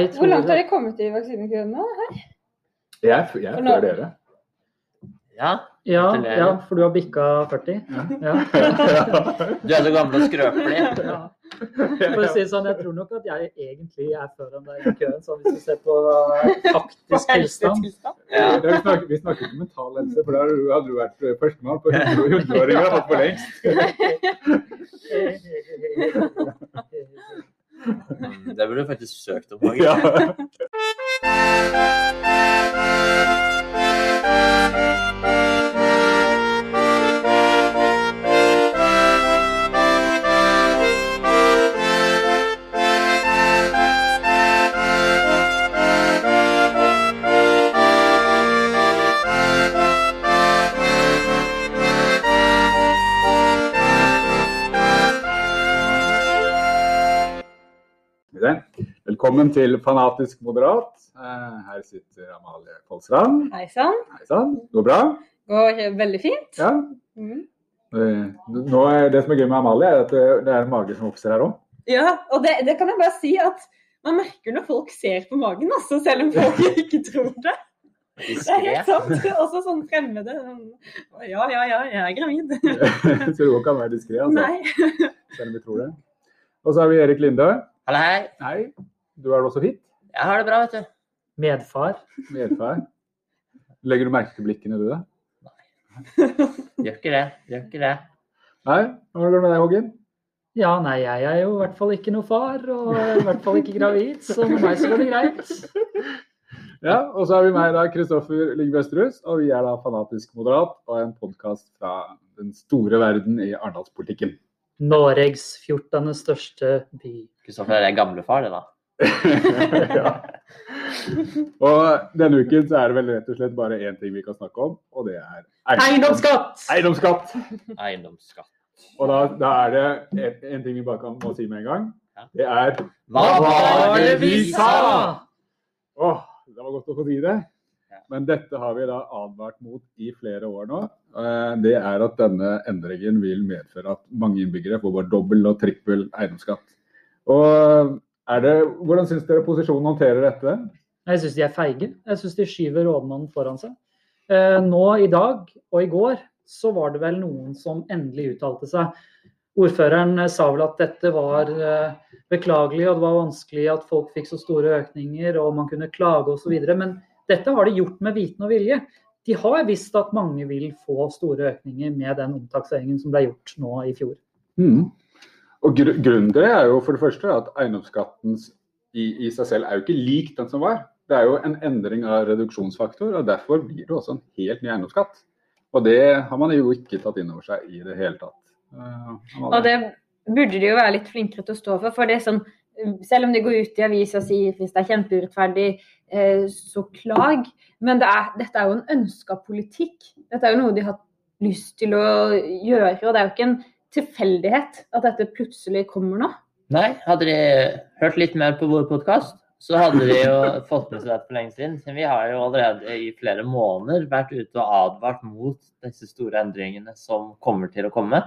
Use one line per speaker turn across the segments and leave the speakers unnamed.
Hvor langt har de kommet i vaksinekøen nå? Her?
Jeg, er jeg er før dere.
Ja.
Ja, ja, for du har bikka 40? Ja.
Du er så gammel og skrøpelig.
ja. For å si sånn, jeg tror nok at jeg egentlig er foran deg i køen, sånn hvis du ser på faktisk tilstand.
Ja.
Vi snakker, vi snakker ikke mental helse, for da hadde du- vært eh, førstemann på 100 100-åringer og fått for lengst.
Mm, Det burde du faktisk søkt om.
Ja. Velkommen til Fanatisk moderat. Eh, Her sitter Amalie Kolsrand.
Hei sann.
Hei sann. Går bra?
Går veldig fint.
Ja.
Mm.
Eh, Nå er det som er gøy med Amalie, er at det det er en mage som vokser her òg.
Ja, og det, det kan jeg bare si at man merker når folk ser på magen, altså, selv om folk ikke tror det. Det er helt sant. Også sånn fremmede. sånn, Ja, ja, ja, jeg er gravid.
Så du kan være diskré, altså.
Nei.
Selv om vi tror det. Og så har vi Erik Linde.
Hallo, hei.
Hei. Du er også fint?
Jeg har det bra, vet du.
Medfar.
Medfar. Legger du merke til blikkene, du, da?
Gjør ikke det. Gjør ikke det.
Nei? Hvordan går det med deg, Hågen?
Ja, nei, jeg er jo i hvert fall ikke noe far, og i hvert fall ikke gravid, så med meg så går det greit.
Ja, og så er vi meg, da, Kristoffer Lyngve Østerhus, Og vi er da Fanatisk moderat og en podkast fra den store verden i arendalspolitikken.
Norges 14. største by.
Kristoffer er gamlefar, det da.
ja. Og denne uken så er det vel rett og slett bare én ting vi kan snakke om, og det er
Eiendomsskatt!
Eiendomsskatt!
Eiendomsskatt.
Og da, da er det en, en ting vi bare kan må si med en gang. Det er
Hva var det vi sa?
Åh, det var godt å få si det. Men dette har vi da advart mot i flere år nå. Eh, Det er at denne endringen vil medføre at mange innbyggere får bare dobbel og trippel eiendomsskatt. Og det, Hvordan syns dere posisjonen håndterer dette?
Jeg syns de er feige. Jeg syns de skyver rådmannen foran seg. Eh, Nå i dag og i går så var det vel noen som endelig uttalte seg. Ordføreren eh, sa vel at dette var eh, beklagelig og det var vanskelig at folk fikk så store økninger og man kunne klage osv. Men dette har de gjort med viten og vilje. De har visst at mange vil få store økninger med den omtakseringen som ble gjort nå i fjor.
Mm. Og gr Grunnen til det er jo for det første at eiendomsskatten i, i seg selv er jo ikke lik den som var. Det er jo en endring av reduksjonsfaktor, og derfor blir det også en helt ny eiendomsskatt. Og det har man jo ikke tatt inn over seg i det hele tatt. Eh,
Og det burde de jo være litt flinkere til å stå for. For det er sånn, selv om de går ut i avisa og sier hvis det er kjempeurettferdig, eh, så klag. Men det er, dette er jo en ønska politikk. Dette er jo noe de har lyst til å gjøre. Og det er jo ikke en tilfeldighet at dette plutselig kommer nå.
Nei, hadde de hørt litt mer på vår podkast, så hadde de jo fått med seg dette for lenge siden. Vi har jo allerede i flere måneder vært ute og advart mot disse store endringene som kommer til å komme.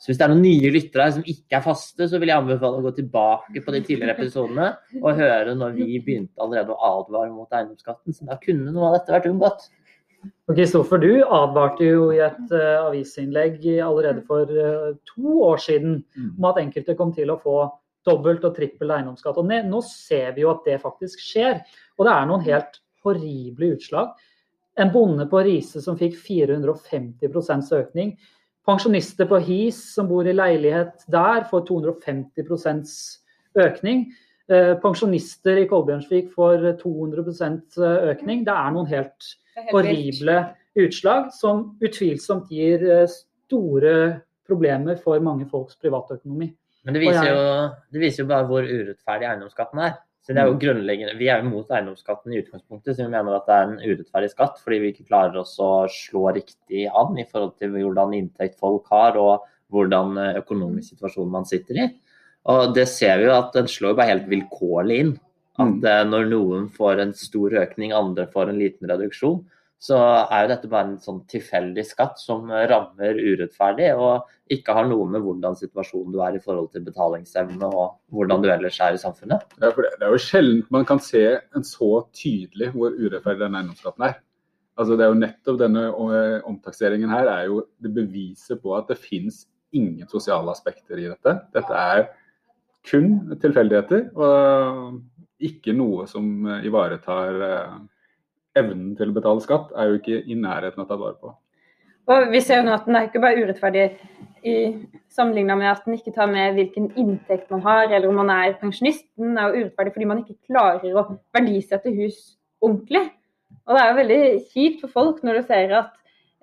Så hvis det er noen nye lyttere som ikke er faste, så vil jeg anbefale å gå tilbake på de tidligere episodene og høre når vi begynte allerede å advare mot eiendomsskatten. Så da kunne noe av dette vært unngått.
Og Kristoffer, du advarte jo i et uh, avisinnlegg allerede for uh, to år siden
Mm.
om at enkelte kom til å få dobbelt og trippel eiendomsskatt. Og nå ser vi jo at det faktisk skjer. Og det er noen helt horrible utslag. En bonde på Riise som fikk 450% økning. Pensjonister på His som bor i leilighet der, får 250% økning. Eh, Pensjonister i Kolbjørnsvik får 200% økning. Det er noen helt
er helt
horrible utslag som utvilsomt gir eh, store problemer for mange folks privatøkonomi.
Men det viser,
jeg-
jo, det viser jo bare hvor urettferdig eiendomsskatten er. Så det er jo grunnleggende, Vi er jo mot eiendomsskatten i utgangspunktet, så vi mener at det er en urettferdig skatt fordi vi ikke klarer oss å slå riktig an i forhold til hvordan inntekt folk har og hvordan eh, økonomisk situasjon man sitter i. Og det ser vi jo at den slår bare helt vilkårlig inn. At
Mm.
eh, når noen får en stor økning, andre får en liten reduksjon, så er jo dette bare en sånn tilfeldig skatt som rammer urettferdig, og ikke har noe med hvordan situasjonen du er i forhold til betalingsevne og hvordan du ellers er i samfunnet.
Ja, for det, det er jo sjelden man kan se en så tydelig hvor urettferdig den eiendomsskatten er. Altså det er jo nettopp Denne eh, omtakseringen her er jo det beviset på at det finnes ingen sosiale aspekter i dette. Dette er kun tilfeldigheter, og ikke noe som ivaretar eh, evnen til å betale skatt, er jo ikke i nærheten av ta vare på.
Og vi ser jo nå at den er ikke bare urettferdig i sammenligna med at den ikke tar med hvilken inntekt man har, eller om man er pensjonist. Den er jo urettferdig fordi man ikke klarer å verdisette hus ordentlig. Og det er jo veldig kjipt for folk når du ser at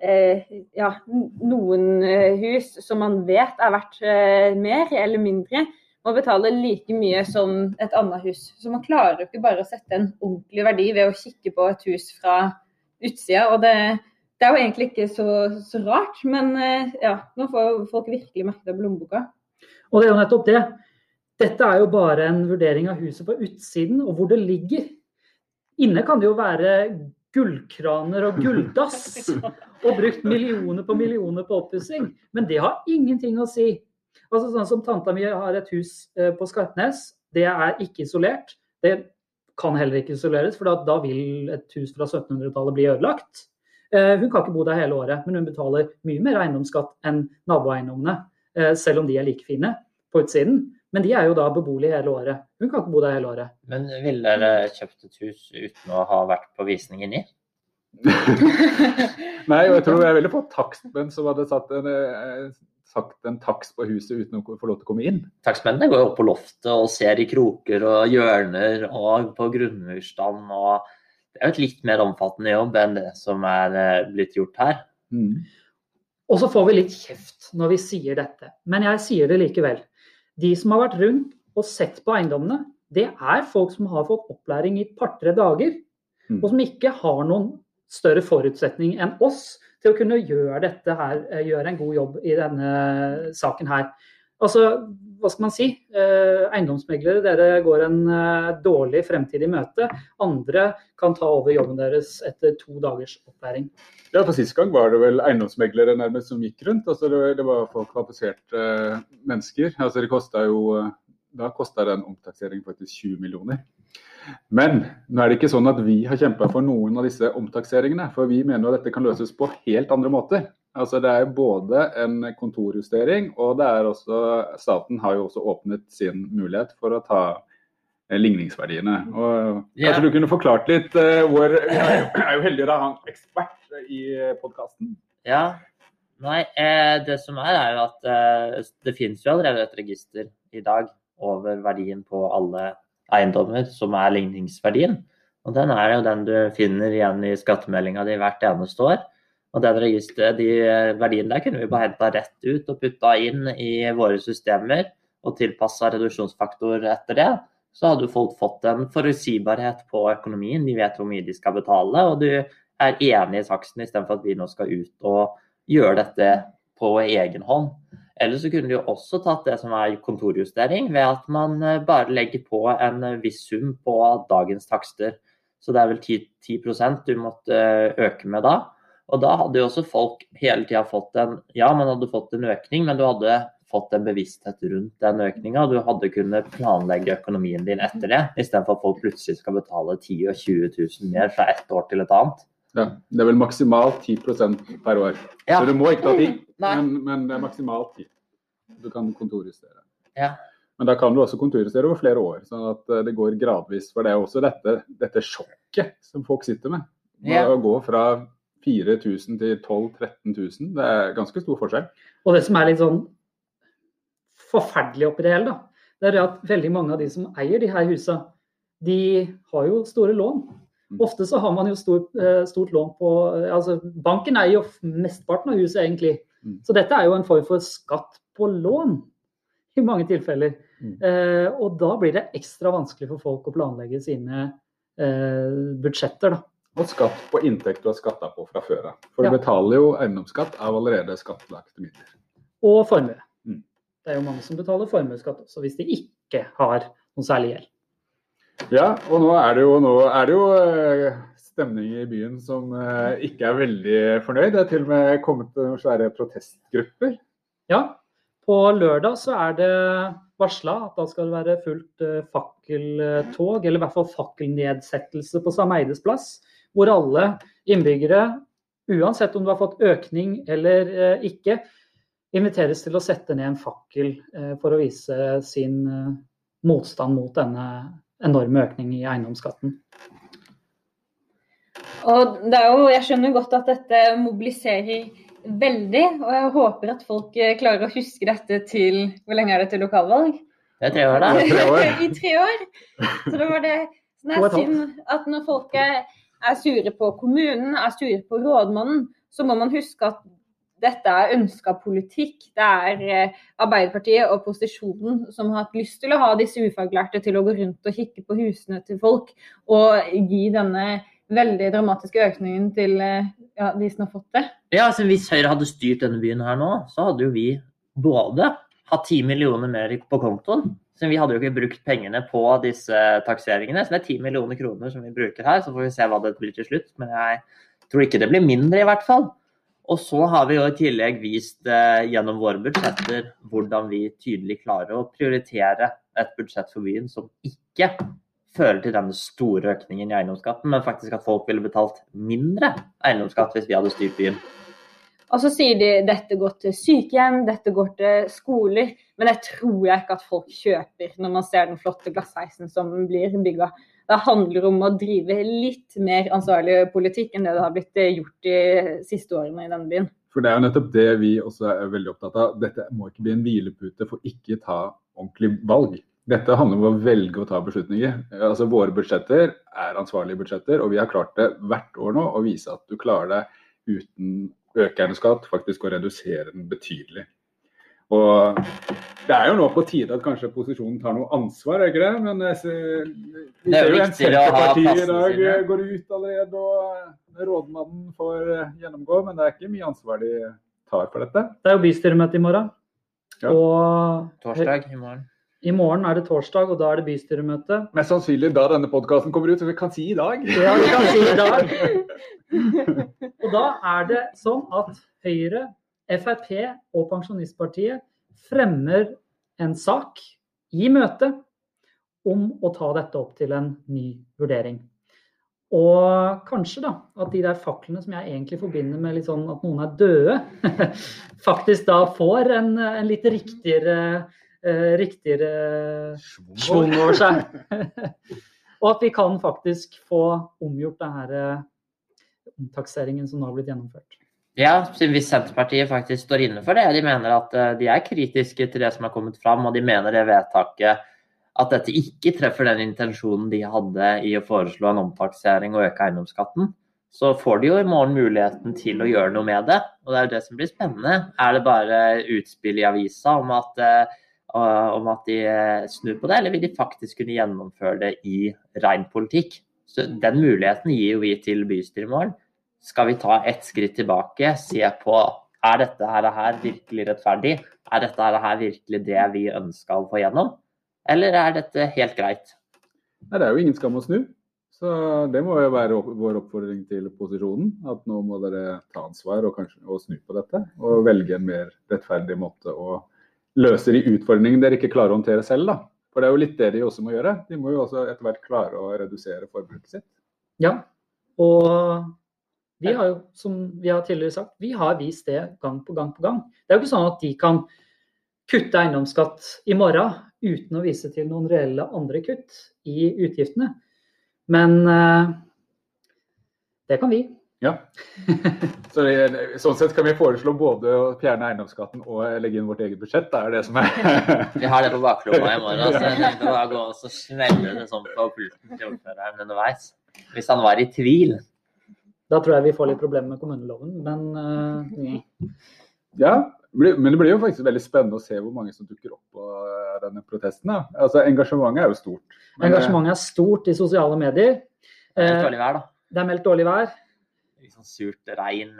eh, ja, noen eh, hus som man vet er verdt eh, mer eller mindre, må betale like mye som et annet hus. Så man klarer jo ikke bare å sette en ordentlig verdi ved å kikke på et hus fra utsida. Og det, det er jo egentlig ikke så, så rart, men eh, ja, nå får folk virkelig merke det på lommeboka.
Og det er jo nettopp det. Dette er jo bare en vurdering av huset på utsiden og hvor det ligger. Inne kan det jo være gullkraner og gulldass og brukt millioner på millioner på oppussing. Men det har ingenting å si Altså sånn som Tanta mi har et hus eh, på Skarpnes. Det er ikke isolert. Det kan heller ikke isoleres, for da, vil et hus fra 1700-tallet bli ødelagt. Eh, hun kan ikke bo der hele året, men hun betaler mye mer eiendomsskatt enn naboeiendommene. Eh, selv om de er like fine på utsiden. Men de er jo da beboelige hele året. Hun kan ikke bo der hele året.
Men ville dere kjøpt et hus uten å ha vært på visning inni?
Nei, og jeg tror jeg ville fått takstmenn som hadde satt en, sagt en takst på huset uten å få lov til å komme inn.
Takstmennene går jo opp på loftet og ser i kroker og hjørner og på grunnmurstand. og Det er jo et litt mer omfattende jobb enn det som er eh, blitt gjort her. Mm.
Og så får vi litt kjeft når vi sier dette, men jeg sier det likevel. De som har vært rundt og sett på eiendommene, det er folk som har fått opplæring i et par-tre dager. Mm. Og som ikke har noen større forutsetning enn oss til å kunne gjøre dette her, eh, gjøre en god jobb i denne saken her. Altså, hva skal man si? Eh, eiendomsmeglere, dere går en eh, dårlig fremtid i møte. Andre kan ta over jobben deres etter to dagers opplæring.
Ja, for Sist gang var det vel eiendomsmeglere nærmest som gikk rundt. Altså, det, var for kvalifiserte mennesker. Altså, det jo, da kosta den omtakseringen faktisk 20 millioner. Men nå er det ikke sånn at vi har kjempa for noen av disse omtakseringene. For vi mener at dette kan løses på helt andre måter. Altså Det er både en kontorjustering, og det er også, staten har jo også åpnet sin mulighet for å ta eh, ligningsverdiene. Og Kanskje yeah. du kunne forklart litt uh, hvor Jeg er jo heldig å ha en ekspert i podkasten.
Ja. Nei, eh, det som er, er jo at eh, det finnes jo allerede et register i dag over verdien på alle eiendommer som er ligningsverdien. Og Den er jo den du finner igjen i skattemeldinga di hvert eneste år. Og den registeret, de verdiene der kunne vi bare henta rett ut og putta inn i våre systemer og tilpassa reduksjonsfaktor etter det. Så hadde folk fått en forutsigbarhet på økonomien. De vet hvor mye de skal betale, og du er enig i taksten istedenfor at vi nå skal ut og gjøre dette på egen hånd. Eller så kunne de jo også tatt det som er kontorjustering, ved at man eh, bare legger på en eh, viss sum på dagens takster. Så det er vel 10, 10% du måtte eh, øke med da. Og da hadde jo også folk hele tida fått en Ja, man hadde fått en økning, men du hadde fått en bevissthet rundt den økninga. Du hadde kunnet planlegge økonomien din etter det, istedenfor at folk plutselig skal betale 10 000 og 20 000 mer fra ett år til et annet.
Ja, Det er vel maksimalt 10% per år. Ja. Så du må ikke ta 10, men, men, det er maksimalt 10. Du kan kontorjustere.
Ja.
Men da kan du også kontorjustere over flere år, sånn at eh, det går gradvis. For det er også dette, dette sjokket som folk sitter med. Ja. Å gå fra 4000 til 12 000-13 000, det er ganske stor forskjell.
Og det som er litt sånn forferdelig oppi det hele, da, det er at veldig mange av de som eier de her husa, de har jo store lån. Mm. Ofte så har man jo stort, eh, stort lån på eh, altså Banken eier jo mesteparten av huset, egentlig. Mm. Så dette er jo en form for skatt på lån i mange tilfeller. Mm. Eh, og da blir det ekstra vanskelig for folk å planlegge sine eh, budsjetter, da.
Og skatt på inntekt du har skatta på fra før av. For ja. du betaler jo eiendomsskatt av allerede skattlagte midler.
Og formue. Mm. Det er jo mange som betaler formuesskatt også, hvis de ikke har noe særlig gjeld.
Ja, og nå er det jo, er det jo eh, stemning i byen som eh, ikke er veldig fornøyd. Det er til og med kommet noen svære protestgrupper.
Ja, på lørdag så er det varsla at da skal det være fullt eh, fakkeltog, eller i hvert fall fakkelnedsettelse på Sameides plass. Hvor alle innbyggere, uansett om du har fått økning eller ikke, inviteres til å sette ned en fakkel for å vise sin motstand mot denne enorme økning i eiendomsskatten.
Og det er jo, jeg skjønner godt at dette mobiliserer veldig, og jeg håper at folk eh, klarer å huske dette til Hvor lenge er det til lokalvalg?
Det er tre år, da.
Tre år.
I tre år. Så da var det sånn synd at når folk er, er sure på kommunen, er sure på rådmannen, så må man huske at dette er ønska politikk. Det er eh, Arbeiderpartiet og posisjonen som har hatt lyst til å ha disse ufaglærte til å gå rundt og kikke på husene til folk og gi denne veldig dramatiske økningen til eh, ja, de som har fått det.
Ja, altså Hvis Høyre hadde styrt denne byen her nå, så hadde jo vi både hatt 10 millioner mer på kontoen. Så vi hadde jo ikke brukt pengene på disse takseringene. Så det er 10 millioner kroner som vi bruker her. Så får vi se hva det blir til slutt. Men jeg tror ikke det blir mindre, i hvert fall. Og så har vi jo i tillegg vist eh, gjennom våre budsjetter hvordan vi tydelig klarer å prioritere et budsjett for byen som ikke fører til denne store økningen i eiendomsskatten, men faktisk at folk ville betalt mindre eiendomsskatt hvis vi hadde styrt byen.
Og så sier de dette går til sykehjem, dette går til skoler. Men det tror jeg ikke at folk kjøper når man ser den flotte glassheisen som blir bygga. Det handler om å drive litt mer ansvarlig politikk enn det det har blitt eh, gjort de siste årene i denne byen.
For det er jo nettopp det vi også er veldig opptatt av. Dette må ikke bli en hvilepute for ikke ta ordentlig valg. Dette handler om å velge å ta beslutninger. Altså Våre budsjetter er ansvarlige budsjetter, og vi har klart det hvert år nå å vise at du klarer det uten økende skatt, faktisk å redusere den betydelig. Og Det er jo nå på tide at kanskje posisjonen tar noe ansvar, er ikke det? Men jeg ser, vi
Det er
ser
jo
en Senterparti i dag
sine.
eh, går ut allerede, og rådmannen får eh, gjennomgå. Men det er ikke mye ansvar de tar for dette.
Det er jo bystyremøte i morgen.
Ja.
Og
Torsdag i morgen.
i morgen er det torsdag, og da er det bystyremøte.
Mest sannsynlig da denne podkasten kommer ut, så vi kan si i dag.
Ja, vi kan si i dag. Og da er det sånn at Høyre, Frp og Pensjonistpartiet fremmer en sak i møte om å ta dette opp til en ny vurdering. Og kanskje da at de der faklene som jeg egentlig forbinder med litt sånn at noen er døde, faktisk da får en, en litt riktigere, eh, riktigere schwung over seg. og at vi kan faktisk få omgjort denne eh, omtakseringen som nå har blitt gjennomført.
Ja, hvis Senterpartiet faktisk står inne for det. De mener at eh, de er kritiske til det som har kommet fram, og de mener det vedtaket at dette ikke treffer den intensjonen de hadde i å foreslå en omtaksering og øke eiendomsskatten. Så får de jo i morgen muligheten til å gjøre noe med det. Og det er jo det som blir spennende. Er det bare utspill i avisa om at, eh, om at de eh, snur på det, eller vil de faktisk kunne gjennomføre det i ren politikk? Så Den muligheten gir jo vi til bystyret i morgen skal vi ta ett skritt tilbake, se på er dette her, her virkelig rettferdig? Er dette her, her virkelig det vi ønska å få gjennom? Eller er dette helt greit?
Nei, det er jo ingen skam å snu. Så det må jo være opp, vår oppfordring til posisjonen. At nå må dere ta ansvar og kanskje og snu på dette. Og velge en mer rettferdig måte å løse de utfordringene dere ikke klarer å håndtere selv. da. For det er jo litt det de også må gjøre. De må jo også etter hvert klare å redusere forbruket sitt.
Ja, og vi har jo, som vi har tidligere sagt, vi har vist det gang på gang på gang. Det er jo ikke sånn at de kan kutte eiendomsskatt i morgen uten å vise til noen reelle andre kutt i utgiftene. Men eh, det kan vi.
Ja. Så det, sånn sett kan vi foreslå både å fjerne eiendomsskatten og legge inn vårt eget budsjett. Det er det som er
Vi har det på baklomma i morgen, så jeg tenkte å gå og så smelle det sånn på pulten til ordføreren underveis. Hvis han var i tvil.
Da tror jeg vi får litt problemer med kommuneloven, men uh,
Ja, men det blir jo faktisk veldig spennende å se hvor mange som dukker opp på eh, denne protesten. Da. Altså, Engasjementet er jo stort. Men, eh,
engasjementet er stort i sosiale medier.
Det er
Eh,
dårlig vær, da.
Det er meldt dårlig vær.
Sånn surt regn,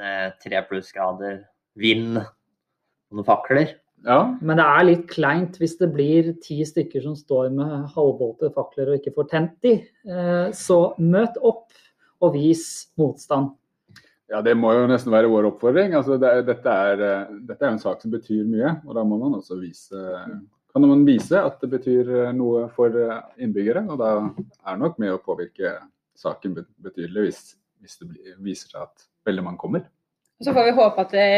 tre plussgrader, vind noen fakler.
Ja,
Men det er litt kleint hvis det blir ti stykker som står med halvbålte fakler og ikke får tent de. Eh, Så møt opp og vis motstand.
Ja, Det må jo nesten være vår oppfordring. Altså, det, dette, er, eh, dette er en sak som betyr mye. og Da må man også vise, kan man vise at det betyr eh, noe for eh, innbyggere. og Da er nok med å påvirke saken betydelig hvis, hvis det blir, viser seg at veldig mange kommer.
Så får vi håpe at det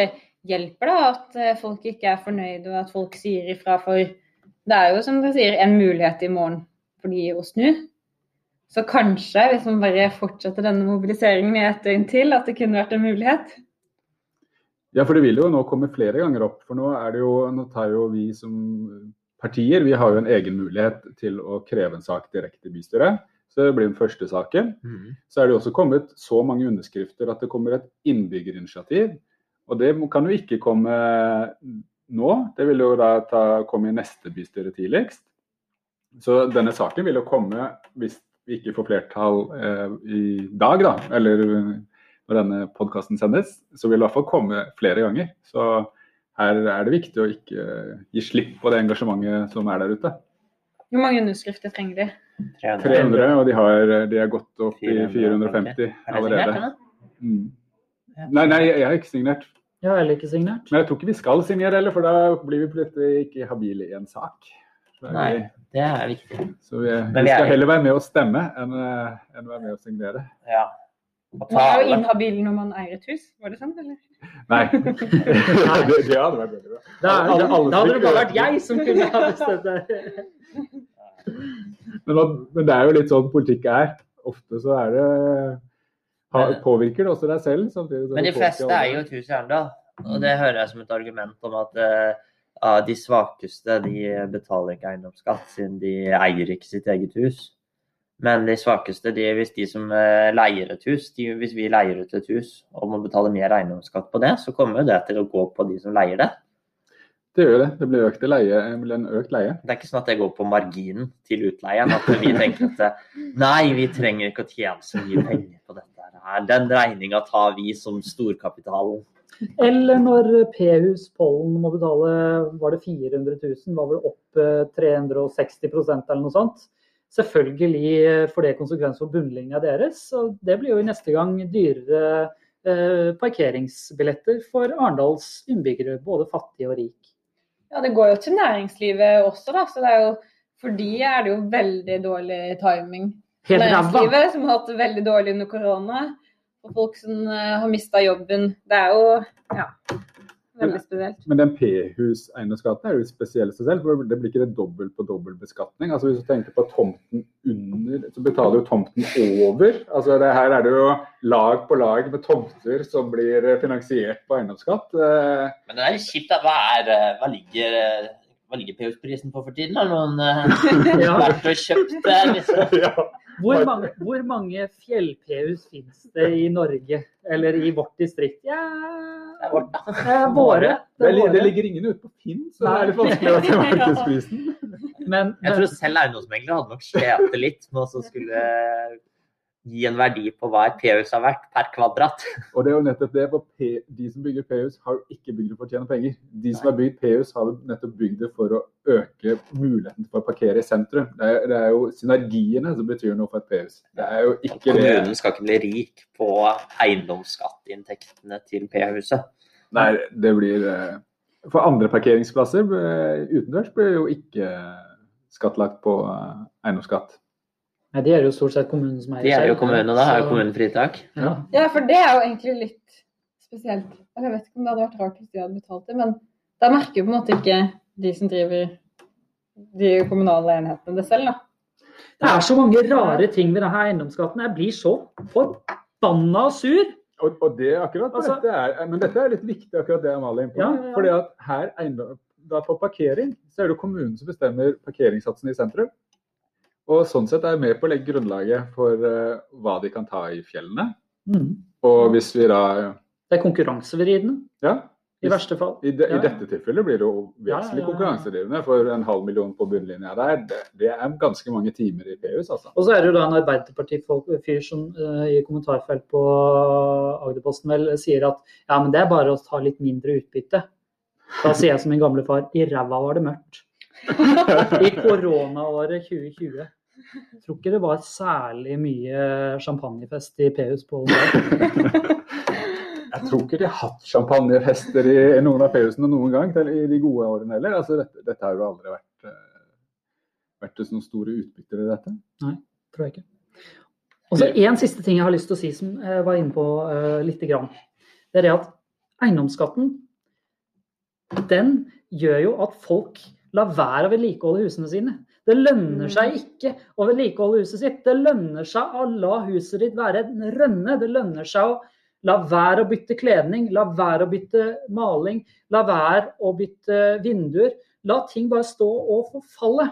hjelper, da, at folk ikke er fornøyde og at folk sier ifra. For det er jo som dere sier en mulighet i morgen for de å snu. Så kanskje, hvis man bare fortsetter denne mobiliseringen i et døgn til, at det kunne vært en mulighet?
Ja, for det vil jo nå komme flere ganger opp. For nå, er det jo, nå tar jo vi som partier vi har jo en egen mulighet til å kreve en sak direkte i bystyret. Så det blir den første saken. Mm. Så er det også kommet så mange underskrifter at det kommer et innbyggerinitiativ. Og det kan jo ikke komme nå. Det vil jo da ta, komme i neste bystyre tidligst. Så denne saken vil jo komme hvis vi ikke får flertall eh, i dag, da, eller når denne podkasten sendes, så vil det i hvert fall komme flere ganger. Så her er det viktig å ikke gi slipp på det engasjementet som er der ute.
Hvor mange underskrifter trenger de?
300, 300 og de har, de er gått opp 450. i 450 allerede. Mm. Nei, nei, jeg har ikke signert.
Jeg har heller ikke signert.
Men jeg tror ikke vi skal signere heller, for da blir vi plutselig ikke habile i en sak.
Nei, det er viktig.
Så vi, vi skal heller være med å stemme enn, eh, enn være med å signere.
Ja.
Man er jo inhabil når man eier et hus, var det sånn, eller?
Nei. det, det, hadde vært veldig bra.
Da, da, da hadde det bare vært jeg som kunne ha bestemt det.
men, men, det er jo litt sånn politikk er. Ofte så er det Påvirker det også deg selv?
men de fleste eier jo et hus i Arendal. Og det hører jeg som et argument om at uh, de svakeste de betaler ikke eiendomsskatt, siden de eier ikke sitt eget hus. Men de svakeste, de, hvis de som eh, leier et hus, de, hvis vi leier ut et hus og må betale mer eiendomsskatt på det, så kommer det til å gå på de som leier det.
Det gjør det. Det blir økt leie, en økt leie.
Det er ikke sånn at det går på marginen til utleieren. At vi tenker at nei, vi trenger ikke å tjene så mye penger på dette. her. Den regninga tar vi som storkapitalen.
Eller når P-hus Pollen må betale var det 400 000, var vel opp 360% eller noe sånt. Selvfølgelig får det konsekvenser for bunnlinja deres. og Det blir jo i neste gang dyrere eh, parkeringsbilletter for Arendals innbyggere, både fattig og rik.
Ja, Det går jo til næringslivet også, da. så det er jo, For de er det jo veldig dårlig timing.
Helt
næringslivet, som har hatt det veldig dårlig under korona og folk som uh, har mista jobben. Det er jo ja, veldig spesielt.
Men, men den P-hus-eiendomsskatten er jo spesiell seg selv, for det blir ikke det dobbel på dobbel beskatning. Altså Hvis du tenker på tomten under, så betaler jo tomten over. Altså det, Her er det jo lag på lag med tomter som blir finansiert på eiendomsskatt.
Eh, men det er kjipt. Hva, er, eh, hva ligger hva ligger PH-prisen på for tiden? Har noen uh, vært og kjøpt det? Liksom?
ja. Hvor mange, hvor mange fjell-PU-er finnes det i Norge, eller i vårt distrikt? Ja,
det er vårt, da.
Det er våre.
Det, er, det ligger ingen ute på Finn, så det er litt vanskelig å se markedsprisen.
Men, jeg tror selv eiendomsmeglere hadde nok slitt litt med å skulle gi en verdi på hva et P-hus har vært per kvadrat.
Og det er jo nettopp det, for De som bygger P-hus, har jo ikke bygd det for å tjene penger. De som har bygd P-hus, har jo nettopp bygd det for å øke muligheten for å parkere i sentrum. Det er, det er jo synergiene som betyr noe for et P-hus. Det er jo ikke
Kommunen skal ikke bli rik på eiendomsskatteinntektene til P-huset.
Nei, det blir eh, For andre parkeringsplasser eh, utendørs blir jo ikke skattlagt på eh, eiendomsskatt.
Nei, De er jo stort sett kommunen som eier
De er jo kommunen, og da har jo kommunen fritak.
Ja. ja, for det er jo egentlig litt spesielt. Jeg vet ikke om det hadde vært rart hvis de hadde betalt det, men da merker jo på en måte ikke de som driver de kommunale enhetene det selv, da.
Det er så mange rare ting ved denne eiendomsskatten. Jeg blir så forbanna sur.
Og, og, det akkurat altså, dette er, Men dette er litt viktig, akkurat det Amalie er inne på. Ja, ja, ja. Fordi at her eiendom, da På parkering så er det kommunen som bestemmer parkeringssatsen i sentrum. Og sånn sett er jeg med på å legge grunnlaget for uh, hva de kan ta i fjellene. Mm. Og hvis vi da
Det er konkurransevridende.
Ja.
I verste fall.
I, de, ja, ja. I, dette tilfellet blir det jo vesentlig konkurransedrivende. For en halv million på bunnlinja der, det, det, er ganske mange timer i PUS, altså.
Og så er det jo da en Arbeiderparti-fyr som uh, i kommentarfelt på Agderposten vel sier at ja, men det er bare å ta litt mindre utbytte. Da sier jeg som min gamle far i ræva var det mørkt. I koronaåret 2020. Jeg tror ikke det var særlig mye champagnefest i P-hus på Olmar.
Jeg tror ikke de har hatt champagnefester i noen av P-husene noen gang i de gode årene heller. Altså, dette, dette har jo aldri vært, vært det noen store utbytter i dette.
Nei, tror jeg ikke. Og så en siste ting jeg har lyst til å si, som jeg var inne på uh, lite grann. Det er det at eiendomsskatten, den gjør jo at folk lar være å vedlikeholde husene sine. Det lønner seg ikke å vedlikeholde huset sitt. Det lønner seg å la huset ditt være en rønne. Det lønner seg å la være å bytte kledning, la være å bytte maling, la være å bytte vinduer. La ting bare stå og forfalle.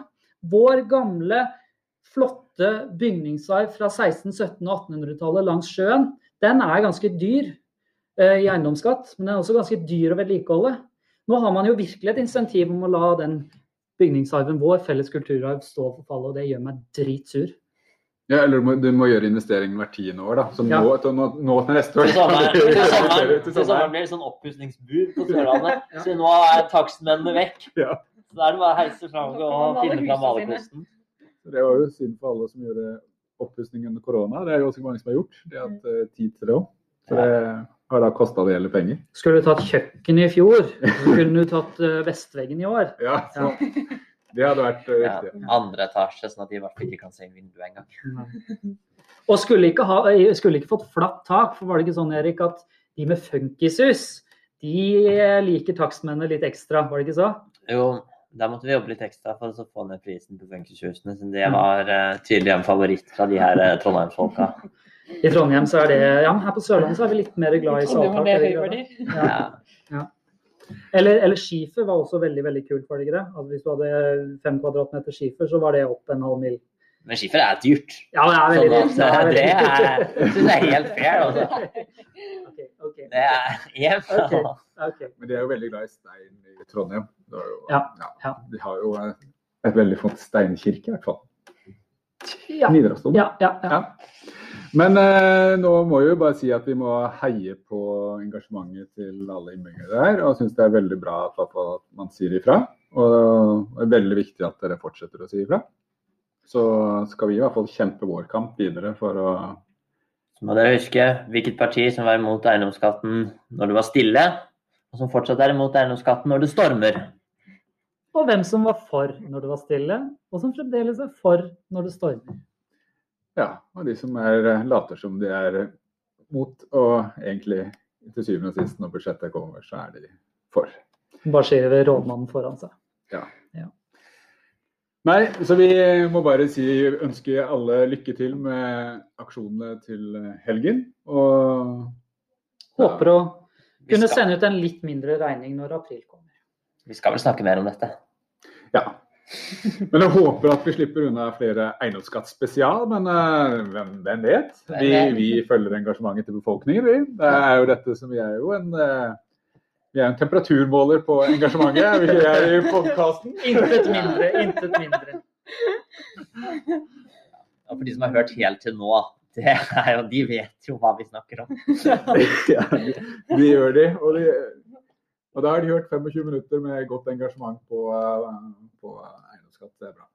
Vår gamle flotte bygningsarv fra 1600-, 1700- og 1800-tallet langs sjøen, den er ganske dyr eh, i eiendomsskatt, men den er også ganske dyr å vedlikeholde. Nå har man jo virkelig et insentiv om å la den bygningsarven vår, felles kulturarv, stå for fallet, og det gjør meg dritsur.
Ja, eller du må, du må gjøre investeringen hvert tiende år, da. Så
Ja.
nå, til, nå, nå til neste år.
Til sommeren, blir det sånn oppussingsbur på Sørlandet.
Ja.
Så nå er takstmennene vekk.
Ja.
Så da er det bare å heise fram og finne fram malerkosten.
Det var jo synd for alle som gjorde oppussing under korona. Det er jo også mange som har gjort. De har hatt eh, tid til det òg. Så det har da kosta det hele penger.
Skulle du tatt kjøkkenet i fjor, så kunne du tatt eh, vestveggen i år.
Ja, så det hadde vært eh,
Ja, andre etasje, sånn at de i hvert fall ikke kan se inn vinduet engang.
Og skulle ikke, ha, eh, skulle ikke fått flatt tak, for var det ikke sånn, Erik, at de med funkishus, de liker takstmennene litt ekstra, var det ikke så?
Jo, der måtte vi jobbe litt ekstra for å få ned prisen på funkishusene, siden det var uh, tydelig en favoritt fra de her uh, Trondheimsfolka.
I Trondheim så er det Ja, men her på Sørlandet så er vi litt mer glad i salttak. Ja.
Ja.
Eller, eller skifer var også veldig veldig kult, var det ikke det? Altså, hvis du hadde fem kvadratmeter skifer, så var det opp en halv mil.
Men skifer er dyrt.
Ja, det er veldig
Sånn
dyrt.
det er, synes jeg er helt fair. Altså.
Okay, okay.
Det er hjem.
okay, Ok.
Men de er jo veldig glad i stein i Trondheim. Det er jo,
Ja, ja.
De har jo et veldig flott steinkirke, i hvert fall.
Ja,
Nidarosdomen.
ja, ja. ja.
Ja. Men eh, nå må vi jo bare si at vi må heie på engasjementet til alle innbyggere der. Og syns det er veldig bra at, at man sier ifra. Og det er veldig viktig at dere fortsetter å si ifra. Så skal vi i hvert fall kjempe vår kamp videre for å
Så må dere huske hvilket parti som var imot eiendomsskatten når det var stille, og som fortsatt er imot eiendomsskatten når det stormer.
Og hvem som var for når det var stille, og som fremdeles er for når det stormer.
Ja, og de som er, eh, later som de er mot, og egentlig til syvende og sist når budsjettet kommer, så er de for.
Bare skyver rådmannen foran seg. Ja.
Nei, så vi må bare si ønske alle lykke til med aksjonene til helgen. Og
Håper å kunne sende ut en litt mindre regning når april kommer.
Vi skal vel snakke mer om dette.
ja. Men jeg håper at vi slipper unna flere eiendomsskatt spesial, men eh, hvem, hvem vet? Vi, vi følger engasjementet til befolkningen, vi. Det er jo dette som vi er jo en eh, vi er en temperaturmåler på engasjementet, er vi ikke det i podkasten?
Intet mindre, intet mindre.
Og for de som har hørt helt til nå, det er jo, de vet jo hva vi snakker om.
Ja, de gjør de. Og, de. Og da har de hørt 25 minutter med godt engasjement på, eh, på eiendomsskatt. Det er bra.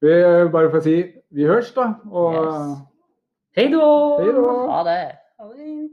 Vi, eh, bare for å si vi høres, da. Og
Yes.
Hei då!
da.
Ha det.
Ha det.